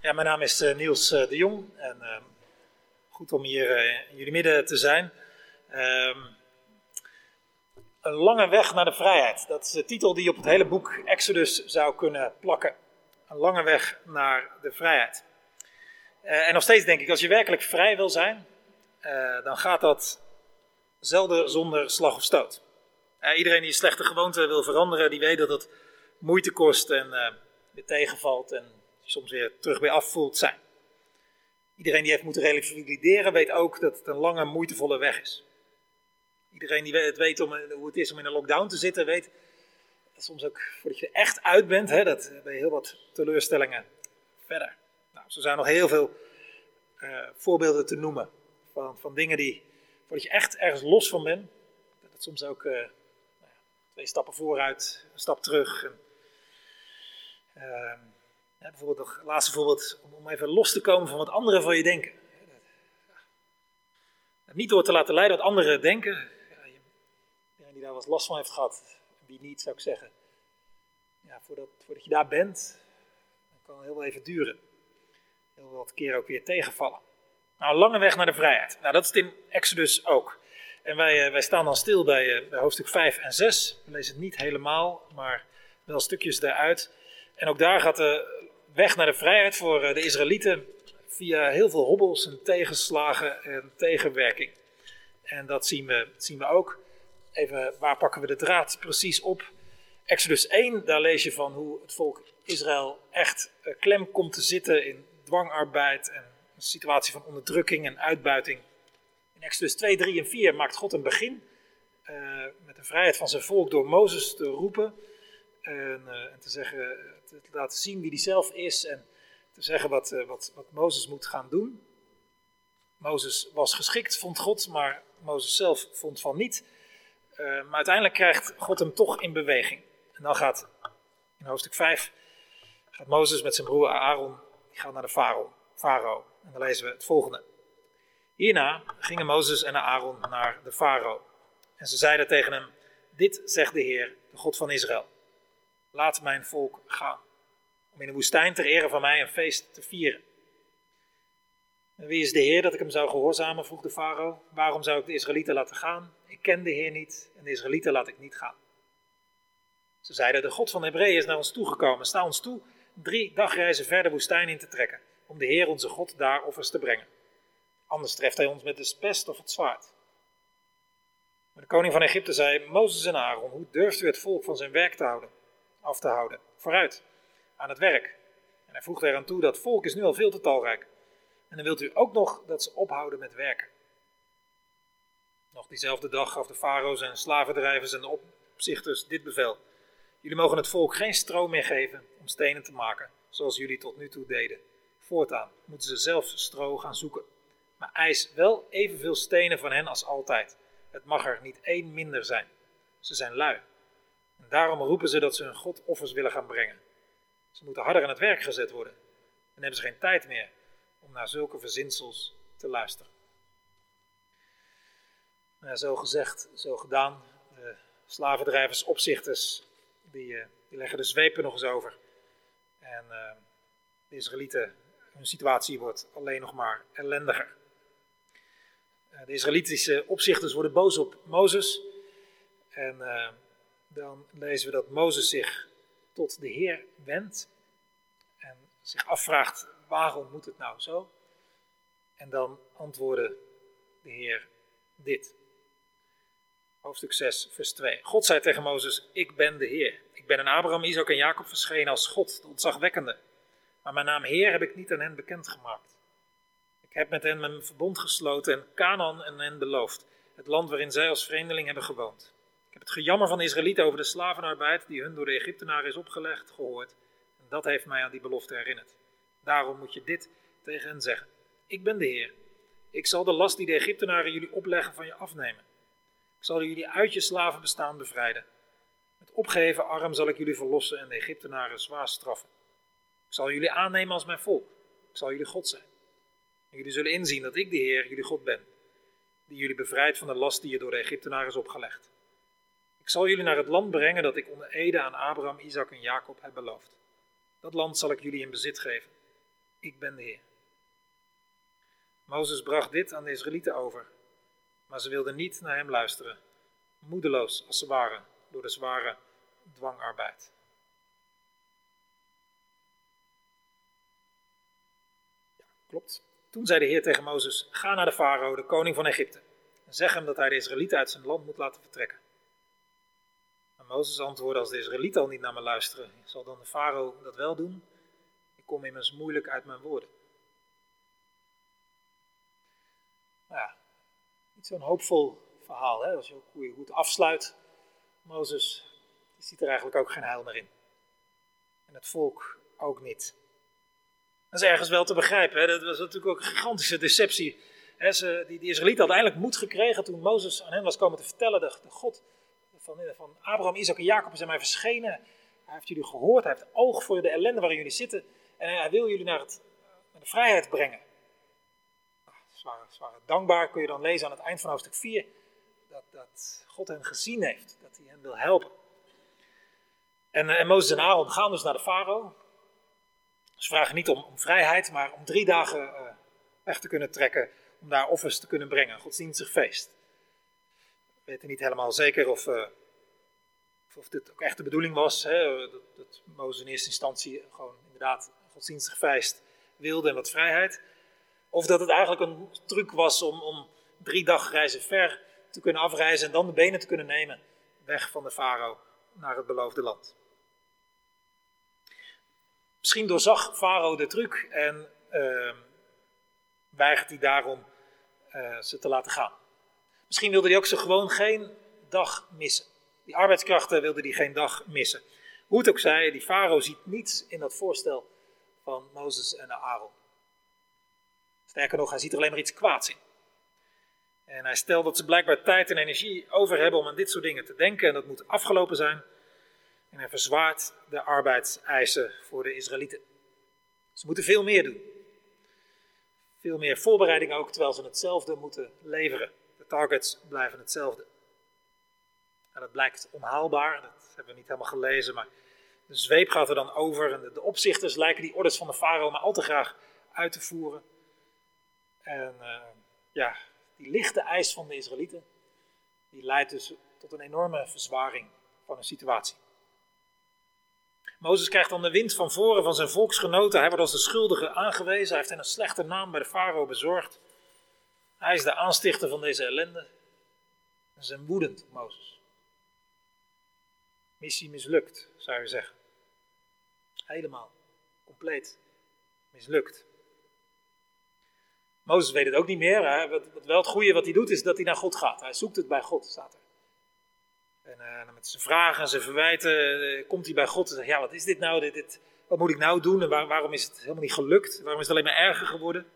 Ja, mijn naam is eh, Niels eh, de Jong en ehm, goed om hier eh, in jullie midden te zijn. Ehm, een lange weg naar de vrijheid. Dat is de titel die je op het hele boek Exodus zou kunnen plakken. Een lange weg naar de vrijheid. en nog steeds denk ik, als je werkelijk vrij wil zijn, dan gaat dat zelden zonder slag of stoot. iedereen die een slechte gewoonte wil veranderen, die weet dat het moeite kost en weer tegenvalt en soms weer terug bij af voelt zijn. Iedereen die heeft moeten revalideren weet ook dat het een lange, moeitevolle weg is. Iedereen die het weet om, hoe het is om in een lockdown te zitten, weet dat soms ook voordat je er echt uit bent, hè, dat ben je heel wat teleurstellingen verder. Nou, zo zijn nog heel veel uh, voorbeelden te noemen van, van dingen die, voordat je echt ergens los van bent, dat soms ook nou twee stappen vooruit, een stap terug. En, uh, ja, bijvoorbeeld het laatste voorbeeld, om even los te komen van wat anderen van je denken. Niet door te laten leiden wat anderen denken. Ja, die daar wat last van heeft gehad, wie niet zou ik zeggen. Ja, voordat, voordat je daar bent, dan kan heel even duren. Heel wat keer ook weer tegenvallen. Nou, een lange weg naar de vrijheid. Nou, dat is in Exodus ook. En wij, eh, wij staan dan stil bij, eh, bij hoofdstuk 5 en 6. We lezen het niet helemaal, maar wel stukjes eruit. En ook daar gaat de weg naar de vrijheid voor eh, de Israëlieten via heel veel hobbels en tegenslagen en tegenwerking. En dat zien we, zien we ook. Even, waar pakken we de draad precies op? Exodus 1, daar lees je van hoe het volk Israël echt eh, klem komt te zitten in dwangarbeid en een situatie van onderdrukking en uitbuiting. In Exodus 2, 3 en 4 maakt God een begin uh, met de vrijheid van zijn volk door Mozes te roepen en, en te zeggen, te laten zien wie hij zelf is en te zeggen wat, uh, wat, wat Mozes moet gaan doen. Mozes was geschikt, vond God, maar Mozes zelf vond van niet. Uh, maar uiteindelijk krijgt God hem toch in beweging. En dan gaat in hoofdstuk 5 gaat Mozes met zijn broer Aaron die gaat naar de farao. farao. En dan lezen we het volgende. Hierna gingen Mozes en Aaron naar de farao. En ze zeiden tegen hem: Dit zegt de Heer, de God van Israël. Laat mijn volk gaan. Om in de woestijn ter ere van mij een feest te vieren. En wie is de Heer dat ik hem zou gehoorzamen? vroeg de farao. Waarom zou ik de Israëlieten laten gaan? Ik ken de Heer niet en de Israëlieten laat ik niet gaan. Ze zeiden: De God van Hebreeën is naar ons toegekomen. Sta ons toe drie dagreizen verder woestijn in te trekken. Om de Heer onze God daar offers te brengen. Anders treft hij ons met de pest of het zwaard. Maar de koning van Egypte zei: Mozes en Aaron, hoe durft u het volk van zijn werk te houden? Af te houden. Vooruit, aan het werk. En hij voegde eraan toe, dat volk is nu al veel te talrijk. En dan wilt u ook nog dat ze ophouden met werken. Nog diezelfde dag gaf de farao's en slavendrijvers en opzichters dit bevel. Jullie mogen het volk geen stro meer geven om stenen te maken, zoals jullie tot nu toe deden. Voortaan moeten ze zelf stro gaan zoeken. Maar eis wel evenveel stenen van hen als altijd. Het mag er niet één minder zijn. Ze zijn lui daarom roepen ze dat ze hun God offers willen gaan brengen. Ze moeten harder aan het werk gezet worden. En hebben ze geen tijd meer om naar zulke verzinsels te luisteren. Nou, zo gezegd, zo gedaan. De slavendrijvers, opzichters, die, uh, die leggen de zwepen nog eens over. En uh, de Israëlieten, hun situatie wordt alleen nog maar ellendiger. Uh, de Israëlitische opzichters worden boos op Mozes. En dan lezen we dat Mozes zich tot de Heer wendt en zich afvraagt waarom moet het nou zo? En dan antwoordde de Heer dit. Hoofdstuk 6, vers 2. God zei tegen Mozes: Ik ben de Heer. Ik ben aan Abraham, Isaac en Jacob verschenen als God, de ontzagwekkende. Maar mijn naam Heer heb ik niet aan hen bekendgemaakt. Ik heb met hen mijn verbond gesloten en Canaan en hen beloofd, het land waarin zij als vreemdeling hebben gewoond het gejammer van de Israëlieten over de slavenarbeid die hun door de Egyptenaren is opgelegd gehoord. En dat heeft mij aan die belofte herinnerd. Daarom moet je dit tegen hen zeggen. Ik ben de Heer. Ik zal de last die de Egyptenaren jullie opleggen van je afnemen. Ik zal jullie uit je slavenbestaan bevrijden. Met opgeheven arm zal ik jullie verlossen en de Egyptenaren zwaar straffen. Ik zal jullie aannemen als mijn volk. Ik zal jullie God zijn. En jullie zullen inzien dat ik de Heer, jullie God ben, die jullie bevrijdt van de last die je door de Egyptenaren is opgelegd. Ik zal jullie naar het land brengen dat ik onder Ede aan Abraham, Isaac en Jacob heb beloofd. Dat land zal ik jullie in bezit geven. ik ben de Heer. Mozes bracht dit aan de Israëlieten over, maar ze wilden niet naar hem luisteren, moedeloos als ze waren door de zware dwangarbeid. Ja, klopt. Toen zei de Heer tegen Mozes: Ga naar de farao, de koning van Egypte, en zeg hem dat hij de Israëlieten uit zijn land moet laten vertrekken. Mozes antwoordde: Als de Israëlieten al niet naar me luisteren, zal dan de farao dat wel doen? Ik kom immers moeilijk uit mijn woorden. Nou ja, niet zo'n hoopvol verhaal, hè? als je hoe je het afsluit. Mozes die ziet er eigenlijk ook geen heil meer in. En het volk ook niet. Dat is ergens wel te begrijpen. Hè? Dat was natuurlijk ook een gigantische deceptie. Hè? Ze, die, die Israëlieten hadden eindelijk moed gekregen toen Mozes aan hen was komen te vertellen. De God van, van Abraham, Isaac en Jacob aan mij verschenen. Hij heeft jullie gehoord. Hij heeft oog voor de ellende waarin jullie zitten. En hij wil jullie naar, het, naar de vrijheid brengen. Waren, ze waren dankbaar, kun je dan lezen aan het eind van hoofdstuk 4. Dat, dat God hen gezien heeft. Dat hij hen wil helpen. En, eh, en Mozes en Aaron gaan dus naar de farao. Ze vragen niet om, vrijheid, maar om drie dagen uh, weg te kunnen trekken. Om daar offers te kunnen brengen, godsdienstig feest. We weten niet helemaal zeker of, uh, of dit ook echt de bedoeling was. Hè, dat, dat Mozes in eerste instantie gewoon inderdaad godsdienstig feest wilde en wat vrijheid. Of dat het eigenlijk een truc was om, om drie dagreizen ver te kunnen afreizen en dan de benen te kunnen nemen weg van de farao naar het beloofde land. Misschien doorzag Farao de truc en uh, weigert hij daarom uh, ze te laten gaan. Misschien wilde hij ook ze gewoon geen dag missen. Die arbeidskrachten wilde hij geen dag missen. Hoe het ook zij, die farao ziet niets in dat voorstel van Mozes en Aaron. Sterker nog, hij ziet er alleen maar iets kwaads in. En hij stelt dat ze blijkbaar tijd en energie over hebben om aan dit soort dingen te denken en dat moet afgelopen zijn. En hij verzwaart de arbeidseisen voor de Israëlieten. Ze moeten veel meer doen. Veel meer voorbereiding ook, terwijl ze hetzelfde moeten leveren. De targets blijven hetzelfde. En dat blijkt onhaalbaar, dat hebben we niet helemaal gelezen, maar de zweep gaat er dan over en de, opzichters lijken die orders van de farao maar al te graag uit te voeren. En uh, ja, die lichte eis van de Israëlieten, die leidt dus tot een enorme verzwaring van een situatie. Mozes krijgt dan de wind van voren van zijn volksgenoten. Hij wordt als de schuldige aangewezen. Hij heeft hen een slechte naam bij de farao bezorgd. Hij is de aanstichter van deze ellende. En ze zijn woedend Mozes. Missie mislukt, zou je zeggen. Helemaal, compleet mislukt. Mozes weet het ook niet meer. Hè? Wel het goede wat hij doet, is dat hij naar God gaat. Hij zoekt het bij God, staat er. En uh, met zijn vragen en zijn verwijten uh, komt hij bij God en zegt: Ja, wat is dit nou? Dit, wat moet ik nou doen? En waar, waarom is het helemaal niet gelukt? Waarom is het alleen maar erger geworden?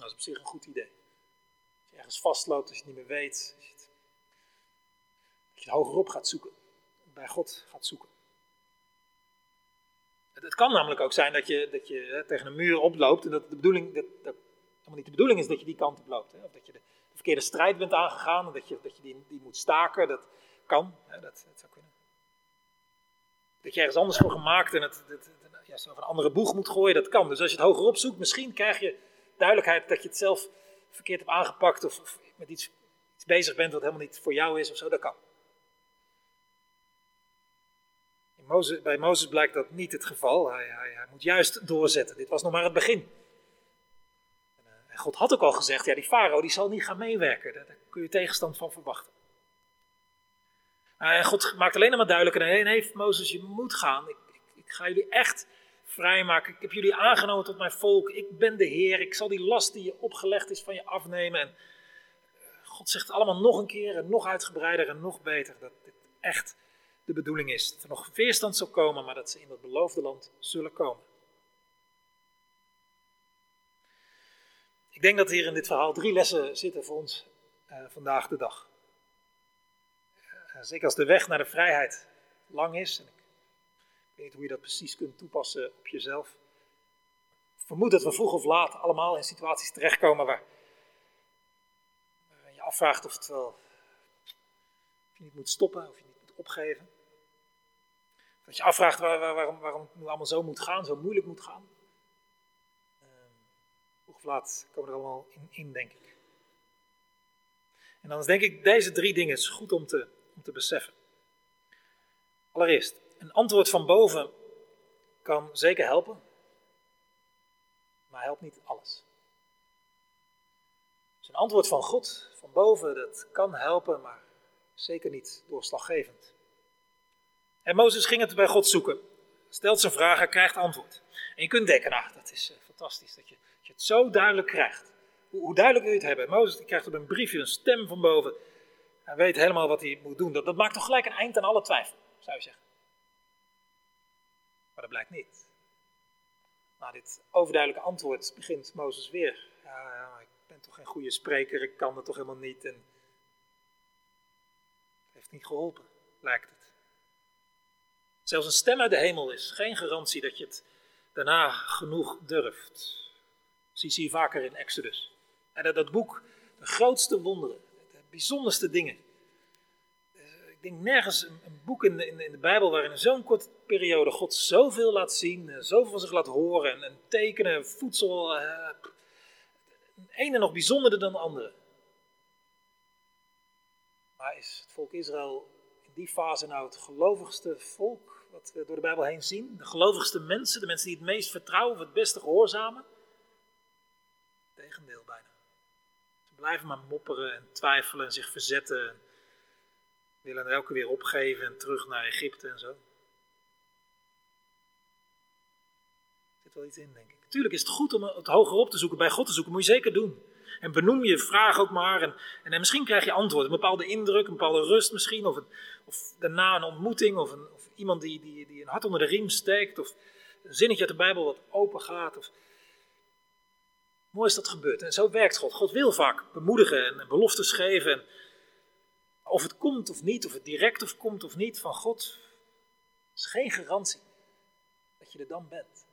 Nou, dat is op zich een goed idee. Als je ergens vastloopt, als je het niet meer weet, als je het, als je het hogerop gaat zoeken, bij God gaat zoeken. Het, het, kan namelijk ook zijn dat je, dat je hè, tegen een muur oploopt en dat de bedoeling, dat, dat helemaal niet de bedoeling is dat je die kant op loopt. Hè, of dat je de, verkeerde strijd bent aangegaan en dat je, dat je die, die moet staken, dat kan. Hè, dat, dat, zou kunnen. Dat je ergens anders voor gemaakt en het, het, het ja, zo een andere boeg moet gooien, dat kan. Dus als je het hoger opzoekt, misschien krijg je duidelijkheid dat je het zelf verkeerd hebt aangepakt of, met iets, bezig bent wat helemaal niet voor jou is of zo, dat kan. Bij Mozes blijkt dat niet het geval. Hij, hij, hij, moet juist doorzetten. Dit was nog maar het begin. God had ook al gezegd, ja, die farao die zal niet gaan meewerken. Daar, kun je tegenstand van verwachten. En God maakt alleen maar duidelijk, nee, nee, Mozes, je moet gaan. Ik, ik, ik ga jullie echt vrijmaken. Ik heb jullie aangenomen tot mijn volk. Ik ben de Heer. Ik zal die last die je opgelegd is van je afnemen. En eh, God zegt allemaal nog een keer en nog uitgebreider en nog beter. Dat dit echt de bedoeling is. Dat er nog weerstand zal komen, maar dat ze in dat beloofde land zullen komen. Ik denk dat hier in dit verhaal drie lessen zitten voor ons uh, vandaag de dag. Uh, zeker als de weg naar de vrijheid lang is. Weet hoe je dat precies kunt toepassen op jezelf. Ik vermoed dat we vroeg of laat allemaal in situaties terechtkomen waar, je afvraagt of, het wel, je niet moet stoppen, of je niet moet opgeven. Dat je afvraagt waar, waar, waarom, waarom het nu allemaal zo moet gaan, zo moeilijk moet gaan. Uh, vroeg of laat komen we er allemaal in, in, denk ik. En dan is denk ik deze drie dingen is goed om te, om te beseffen. Allereerst, een antwoord van boven kan zeker helpen, maar helpt niet alles. Dus een antwoord van God, van boven, dat kan helpen, maar zeker niet doorslaggevend. En Mozes ging het bij God zoeken. Stelt zijn vragen, krijgt antwoord. En je kunt denken, nou, dat is eh, fantastisch dat je, dat het zo duidelijk krijgt. Hoe, hoe, duidelijk wil je het hebben? Mozes krijgt op een briefje een stem van boven. Hij weet helemaal wat hij moet doen. Dat, dat maakt toch gelijk een eind aan alle twijfel, zou je zeggen. Maar dat blijkt niet. Na dit overduidelijke antwoord begint Mozes weer. Ik ben toch geen goede spreker, ik kan het toch helemaal niet. En het heeft niet geholpen, lijkt het. Zelfs een stem uit de hemel is geen garantie dat je het daarna genoeg durft. Zie zie je vaker in Exodus. En dat, dat boek, de grootste wonderen, de bijzonderste dingen. Ik denk nergens een, boek in de, in, de, Bijbel waarin in zo'n korte periode God zoveel laat zien, eh, zoveel van zich laat horen en, en tekenen, voedsel. Uh, ene nog bijzonderder dan de andere. Maar is het volk Israël in die fase nou het gelovigste volk wat we door de Bijbel heen zien. De gelovigste mensen, de mensen die het meest vertrouwen of het beste gehoorzamen. Tegendeel bijna. Ze blijven maar mopperen en twijfelen en zich verzetten. En willen elke keer weer opgeven en terug naar Egypte en zo. Er zit wel iets in, denk ik. Tuurlijk is het goed om het hoger op te zoeken, bij God te zoeken, moet je zeker doen. En benoem je vraag ook maar. En, en, misschien krijg je antwoord. Een bepaalde indruk, een bepaalde rust misschien. Of, of daarna een ontmoeting. Of, een, of iemand die, die, die een hart onder de riem steekt. Of een zinnetje uit de Bijbel wat open gaat. Of... Mooi is dat gebeurt. En zo werkt God. God wil vaak bemoedigen en beloftes geven. En of het komt of niet, of het direct of komt of niet van God, is geen garantie dat je er dan bent.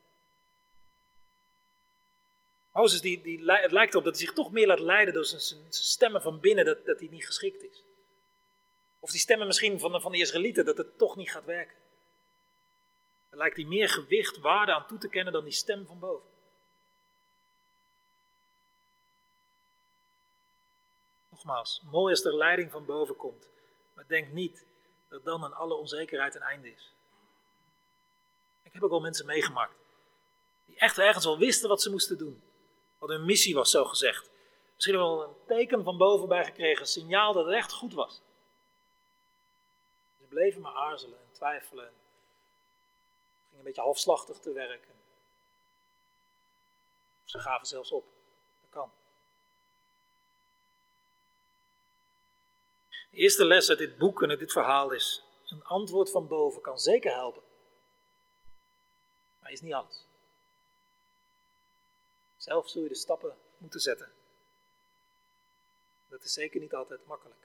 Mozes, die, die, het lijkt erop dat hij zich toch meer laat leiden door zijn, stemmen van binnen, dat, dat hij niet geschikt is. Of die stemmen misschien van de, van de Israëlieten, dat het toch niet gaat werken. Er lijkt hij meer gewicht, waarde aan toe te kennen dan die stem van boven. Nogmaals, mooi als er leiding van boven komt, maar denk niet dat dan aan alle onzekerheid een einde is. Ik heb ook wel mensen meegemaakt die echt ergens al wisten wat ze moesten doen. Wat hun missie was, zo gezegd. Misschien wel een teken van boven bij gekregen, een signaal dat het echt goed was. Ze bleven maar aarzelen en twijfelen. Gingen een beetje halfslachtig te werken. Ze gaven zelfs op. Dat kan. Eerste les uit dit boek en uit dit verhaal is: een antwoord van boven kan zeker helpen, maar is niet alles. Zelf zul je de stappen moeten zetten. Dat is zeker niet altijd makkelijk.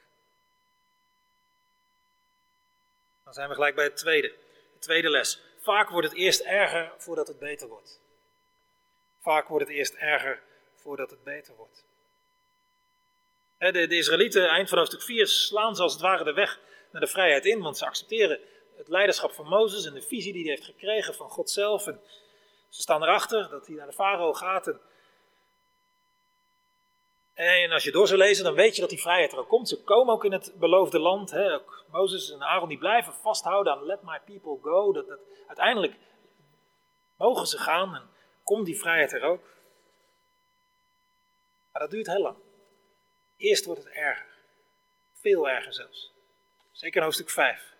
Dan zijn we gelijk bij het tweede. De tweede les. Vaak wordt het eerst erger voordat het beter wordt. Vaak wordt het eerst erger voordat het beter wordt. De, de Israëlieten, eind van hoofdstuk 4, slaan ze als het ware de weg naar de vrijheid in, want ze accepteren het leiderschap van Mozes en de visie die hij heeft gekregen van God zelf. Ze staan erachter dat hij naar de farao gaat en als je door zou lezen, dan weet je dat die vrijheid er ook komt. Ze komen ook in het beloofde land. Mozes en Aaron die blijven vasthouden aan let my people go. Dat, dat, uiteindelijk mogen ze gaan en komt die vrijheid er ook. Maar dat duurt heel lang. Eerst wordt het erger. Veel erger zelfs. Zeker in hoofdstuk 5. Het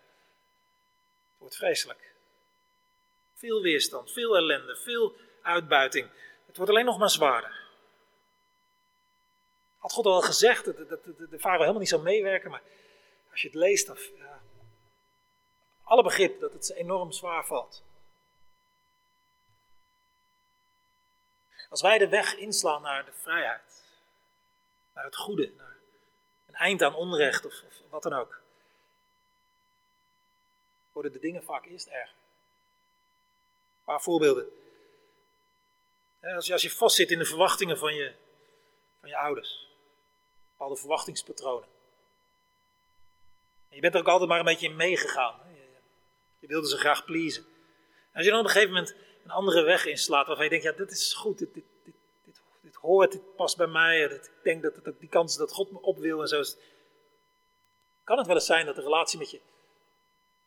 wordt vreselijk. Veel weerstand, veel ellende, veel uitbuiting. Het wordt alleen nog maar zwaarder. Had God al gezegd dat, dat, dat de farao helemaal niet zou meewerken, maar als je het leest, dan. Ja, alle begrip dat het enorm zwaar valt. Als wij de weg inslaan naar de vrijheid, naar het goede, naar een eind aan onrecht of, of wat dan ook, worden de dingen vaak eerst erger. Een paar voorbeelden. Als je, als je vastzit in de verwachtingen van je, van je ouders bepaalde verwachtingspatronen. En je bent er ook altijd maar een beetje in meegegaan. Je Je wilde ze graag pleasen. En als je dan op een gegeven moment een andere weg inslaat waarvan je denkt, ja, dit is goed, dit, dit, hoort, dit past bij mij. ik denk dat het die kans dat God me op wil en zo. Is, kan het wel eens zijn dat de relatie met je,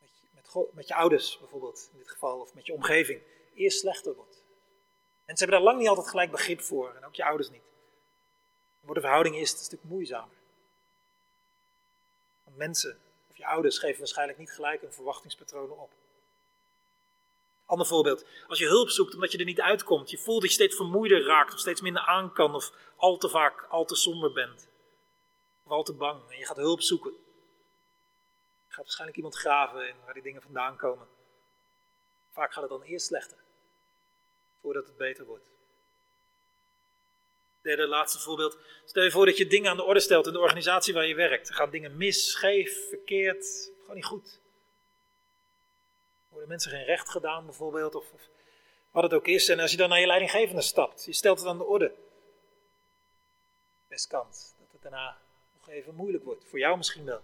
met je, met, God, met je ouders bijvoorbeeld, in dit geval, of met je omgeving, eerst slechter wordt. Mensen hebben daar lang niet altijd gelijk begrip voor, en ook je ouders niet. Dan wordt de verhouding eerst een stuk moeizamer. Want mensen of je ouders geven waarschijnlijk niet gelijk hun verwachtingspatronen op. Ander voorbeeld. Als je hulp zoekt omdat je er niet uitkomt, je voelt dat je steeds vermoeider raakt of steeds minder aan kan of al te vaak al te somber bent. Of al te bang en je gaat hulp zoeken. Je gaat waarschijnlijk iemand graven in waar die dingen vandaan komen. Vaak gaat het dan eerst slechter, voordat het beter wordt. Derde, laatste voorbeeld. Stel je voor dat je dingen aan de orde stelt in de organisatie waar je werkt. Er gaan dingen mis, scheef, verkeerd, gewoon niet goed. Worden mensen geen recht gedaan bijvoorbeeld, of, of wat het ook is. En als je dan naar je leidinggevende stapt, je stelt het aan de orde. Best kans dat het daarna nog even moeilijk wordt. Voor jou misschien wel.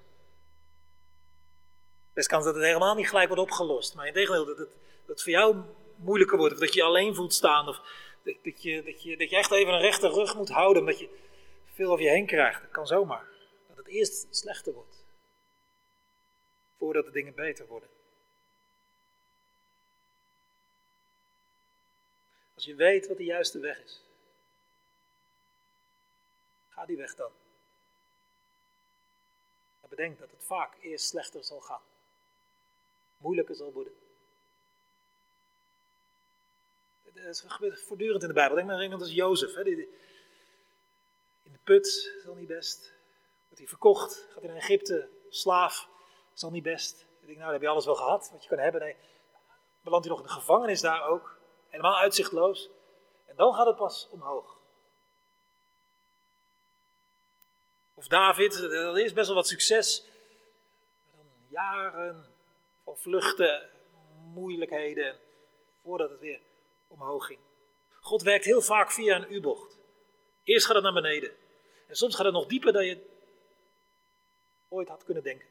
Best kans dat het helemaal niet gelijk wordt opgelost. Maar in tegendeel, dat het, dat het voor jou moeilijker wordt. Of dat je alleen voelt staan. Of dat je, dat, je, dat je echt even een rechte rug moet houden. Omdat je veel over je heen krijgt. Dat kan zomaar. Dat het eerst slechter wordt. Voordat de dingen beter worden. Als je weet wat de juiste weg is. Ga die weg dan. Maar bedenk dat het vaak eerst slechter zal gaan. Moeilijker zal worden. Het gebeurt voortdurend in de Bijbel. Denk maar aan iemand als Jozef. Hè? In de put is al niet best. Wordt hij verkocht, gaat naar Egypte, slaaf, is al niet best. Ik denk, nou, dan heb je alles wel gehad wat je kan hebben. Nee, belandt hij nog in de gevangenis daar ook. Helemaal uitzichtloos. En dan gaat het pas omhoog. Of David, dat is best wel wat succes. Maar dan jaren van vluchten, moeilijkheden, voordat het weer omhoog ging. God werkt heel vaak via een U-bocht. Eerst gaat het naar beneden. En soms gaat het nog dieper dan je ooit had kunnen denken.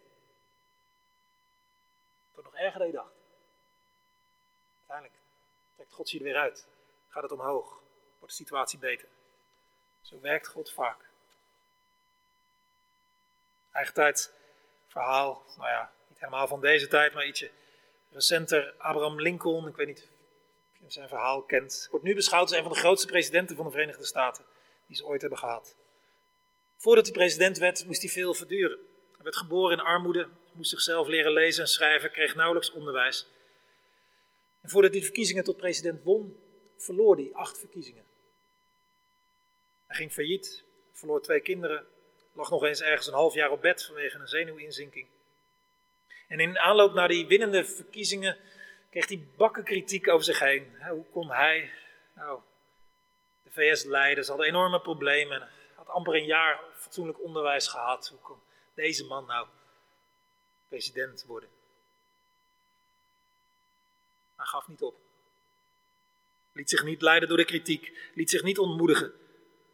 Wordt nog erger dan je dacht. Uiteindelijk God je er weer uit. Gaat het omhoog. Wordt de situatie beter. Zo werkt God vaak. Eigen tijd verhaal, nou ja, niet helemaal van deze tijd, maar ietsje recenter. Abraham Lincoln, ik weet niet zijn verhaal kent, wordt nu beschouwd als een van de grootste presidenten van de Verenigde Staten die ze ooit hebben gehad. Voordat hij president werd, moest hij veel verduren. Hij werd geboren in armoede, moest zichzelf leren lezen en schrijven, kreeg nauwelijks onderwijs. En voordat hij de verkiezingen tot president won, verloor hij acht verkiezingen. Hij ging failliet, verloor twee kinderen, lag nog eens ergens een half jaar op bed vanwege een zenuwinzinking. En in aanloop naar die winnende verkiezingen kreeg hij bakken kritiek over zich heen. Hoe kon hij nou, de VS leiden? Ze hadden enorme problemen. Had amper een jaar fatsoenlijk onderwijs gehad. Hoe kon deze man nou president worden? Hij gaf niet op. Liet zich niet leiden door de kritiek. Liet zich niet ontmoedigen.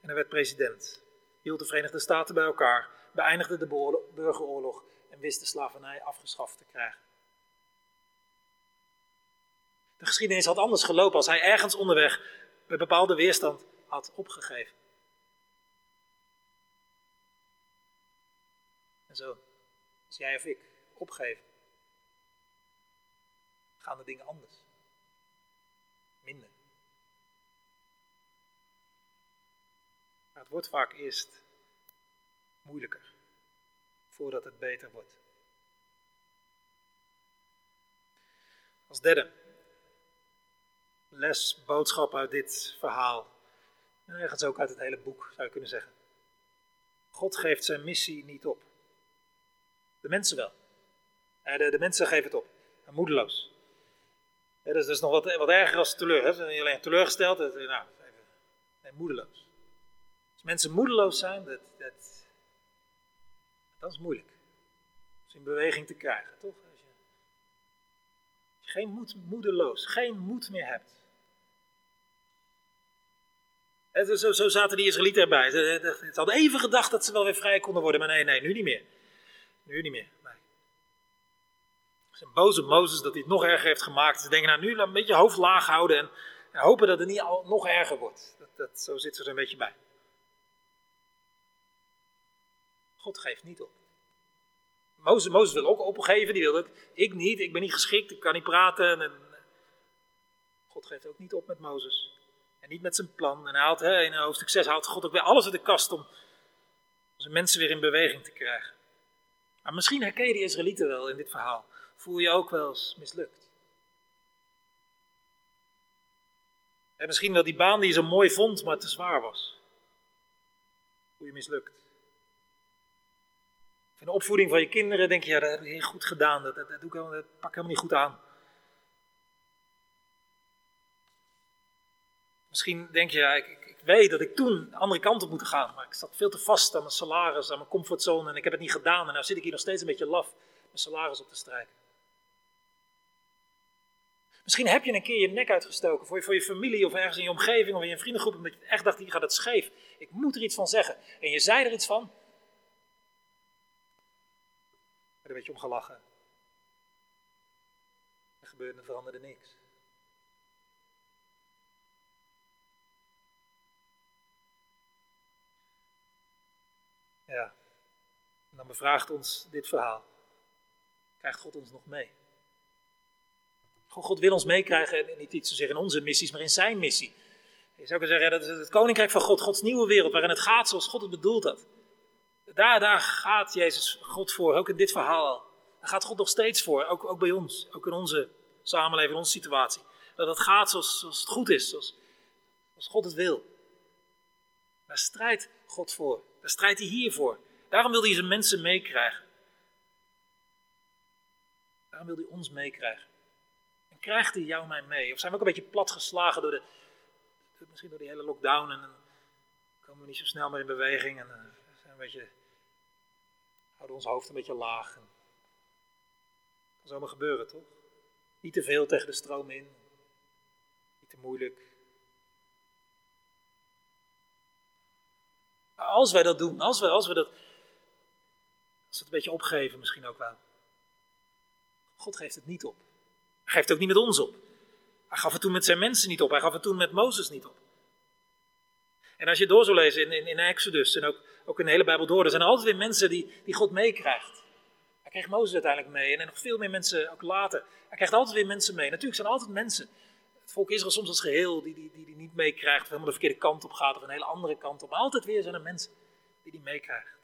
En hij werd president. Hield de Verenigde Staten bij elkaar. Beëindigde de burgeroorlog. En wist de slavernij afgeschaft te krijgen. De geschiedenis had anders gelopen als hij ergens onderweg bij bepaalde weerstand had opgegeven. En zo, als jij of ik opgeven, gaan de dingen anders. Minder. Het wordt vaak eerst moeilijker voordat het beter wordt. Als derde, les, boodschap uit dit verhaal. En ergens ook uit het hele boek, zou je kunnen zeggen. God geeft zijn missie niet op. De mensen wel. De, de mensen geven het op. En moedeloos. Ja, dat is dus nog wat, wat erger als teleur. Ze zijn alleen teleurgesteld. Dat, nou, moedeloos. Als mensen moedeloos zijn, dat, dat, dat is moeilijk. Om ze in beweging te krijgen, toch? Als je, geen moed, moedeloos, geen moed meer hebt. Zo, zo zaten die Israëlieten erbij. Ze, hadden even gedacht dat ze wel weer vrij konden worden, maar nee, nee, nu niet meer. Nu niet meer. Zijn boze Mozes dat hij het nog erger heeft gemaakt. Ze denken, nou nu een beetje hoofd laag houden en, en hopen dat het niet al, nog erger wordt. Dat, dat, zo zit ze er een beetje bij. God geeft niet op. Mozes, Mozes wil ook opgeven, die wil ook, ik niet, ik ben niet geschikt, ik kan niet praten. En, God geeft ook niet op met Mozes. En niet met zijn plan. En hij haalt, hè, in hoofdstuk 6 haalt God ook weer alles uit de kast om zijn mensen weer in beweging te krijgen. Maar misschien herken je die Israëlieten wel in dit verhaal. Voel je ook wel eens mislukt. En misschien wel die baan die je zo mooi vond, maar te zwaar was. Voel je mislukt. In de opvoeding van je kinderen denk je, ja, dat heb je heel goed gedaan, dat, dat, dat, doe ik helemaal, dat pak ik helemaal niet goed aan. Misschien denk je, ja, ik, ik, ik, weet dat ik toen de andere kant op moet gaan, maar ik zat veel te vast aan mijn salaris, aan mijn comfortzone en ik heb het niet gedaan. En nu zit ik hier nog steeds een beetje laf mijn salaris op te strijken. Misschien heb je een keer je nek uitgestoken voor je, voor je familie of ergens in je omgeving of in je vriendengroep, omdat je echt dacht, hier gaat het scheef. Ik moet er iets van zeggen. En je zei er iets van, er een beetje om gelachen. Er gebeurde, er veranderde niks. Ja, en dan bevraagt ons dit verhaal. Krijgt God ons nog mee? God wil ons meekrijgen, niet iets zozeer in onze missies, maar in zijn missie. Je zou kunnen zeggen, dat is het koninkrijk van God, Gods nieuwe wereld, waarin het gaat zoals God het bedoeld had. Daar, daar gaat Jezus God voor, ook in dit verhaal al. Daar gaat God nog steeds voor, ook, ook bij ons, ook in onze samenleving, in onze situatie. Dat het gaat zoals, zoals het goed is, zoals, zoals God het wil. Daar strijdt God voor, daar strijdt hij hiervoor. Daarom wil hij zijn mensen meekrijgen. Daarom wil hij ons meekrijgen. En krijgt hij jou mij mee? Of zijn we ook een beetje platgeslagen door de, misschien door die hele lockdown en dan komen we niet zo snel meer in beweging en uh, zijn een beetje houden ons hoofd een beetje laag. En kan zomaar gebeuren, toch? Niet te veel tegen de stroom in. Niet te moeilijk. als wij dat doen, als we, als we dat. Als we het een beetje opgeven, misschien ook wel. God geeft het niet op. Hij geeft ook niet met ons op. Hij gaf het toen met zijn mensen niet op. Hij gaf het toen met Mozes niet op. En als je door zou lezen in, in, Exodus en ook ook in de hele Bijbel door. Er zijn altijd weer mensen die, die God meekrijgt. Hij kreeg Mozes uiteindelijk mee en nog veel meer mensen ook later. Hij krijgt altijd weer mensen mee. Natuurlijk zijn er altijd mensen. Het volk Israël soms als geheel die die, die, die niet meekrijgt, of helemaal de verkeerde kant op gaat of een hele andere kant op. Maar altijd weer zijn er mensen die die meekrijgt.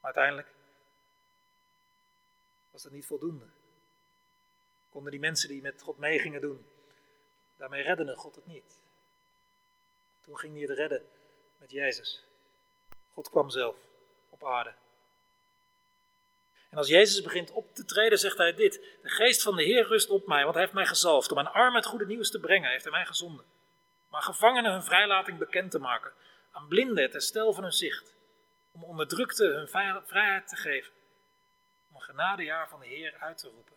Maar uiteindelijk was dat niet voldoende. Konden die mensen die met God mee gingen doen, daarmee redden God het niet. Toen ging hij het redden met Jezus. God kwam zelf op aarde. En als Jezus begint op te treden, zegt hij dit: De geest van de Heer rust op mij, want hij heeft mij gezalfd om aan armen het goede nieuws te brengen. heeft hij mij gezonden. Maar gevangenen hun vrijlating bekend te maken, aan blinden het herstel van hun zicht, om onderdrukten hun vrijheid te geven, om een genadejaar van de Heer uit te roepen.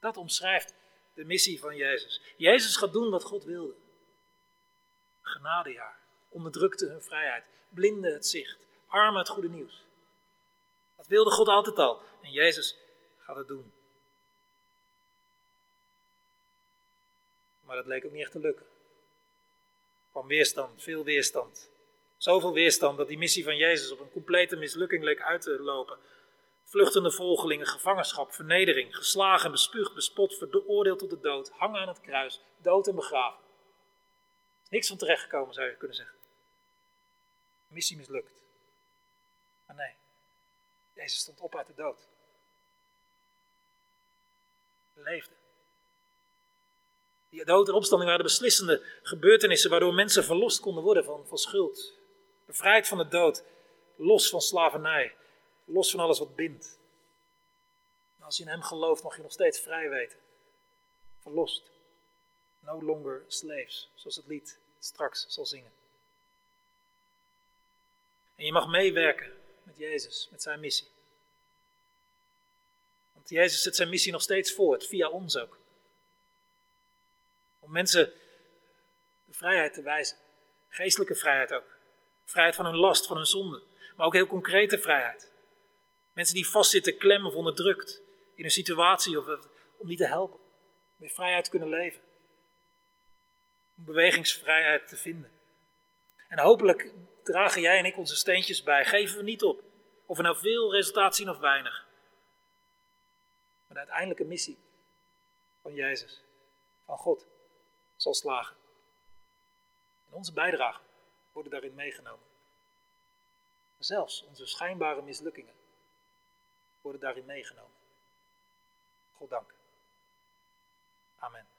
Dat omschrijft de missie van Jezus. Jezus gaat doen wat God wilde genadejaar, onderdrukte hun vrijheid, blinden het zicht, armen het goede nieuws. Dat wilde God altijd al en Jezus gaat het doen. Maar dat leek ook niet echt te lukken. Er kwam weerstand, veel weerstand. Zoveel weerstand dat die missie van Jezus op een complete mislukking leek uit te lopen. Vluchtende volgelingen, gevangenschap, vernedering, geslagen, bespuugd, bespot, veroordeeld tot de dood, hangen aan het kruis, dood en begraven. Niks van terechtgekomen zou je kunnen zeggen. Missie mislukt. Maar nee, Jezus stond op uit de dood. Leefde. Die dood en opstanding waren de beslissende gebeurtenissen waardoor mensen verlost konden worden van, van schuld. Bevrijd van de dood, los van slavernij, los van alles wat bindt. als je in hem gelooft, mag je nog steeds vrij weten. Verlost. No longer slaves, zoals het lied straks zal zingen. En je mag meewerken met Jezus, met zijn missie. Want Jezus zet zijn missie nog steeds voort, via ons ook. Om mensen de vrijheid te wijzen. Geestelijke vrijheid ook. Vrijheid van hun last, van hun zonde. Maar ook heel concrete vrijheid. Mensen die vastzitten, klemmen of onderdrukt in een situatie of om die te helpen. Om in vrijheid te kunnen leven. Om bewegingsvrijheid te vinden. En hopelijk dragen jij en ik onze steentjes bij. Geven we niet op. Of we nou veel resultaat zien of weinig. Maar de uiteindelijke missie van Jezus, van God, zal slagen. En onze bijdrage worden daarin meegenomen. Zelfs onze schijnbare mislukkingen worden daarin meegenomen. God dank. Amen.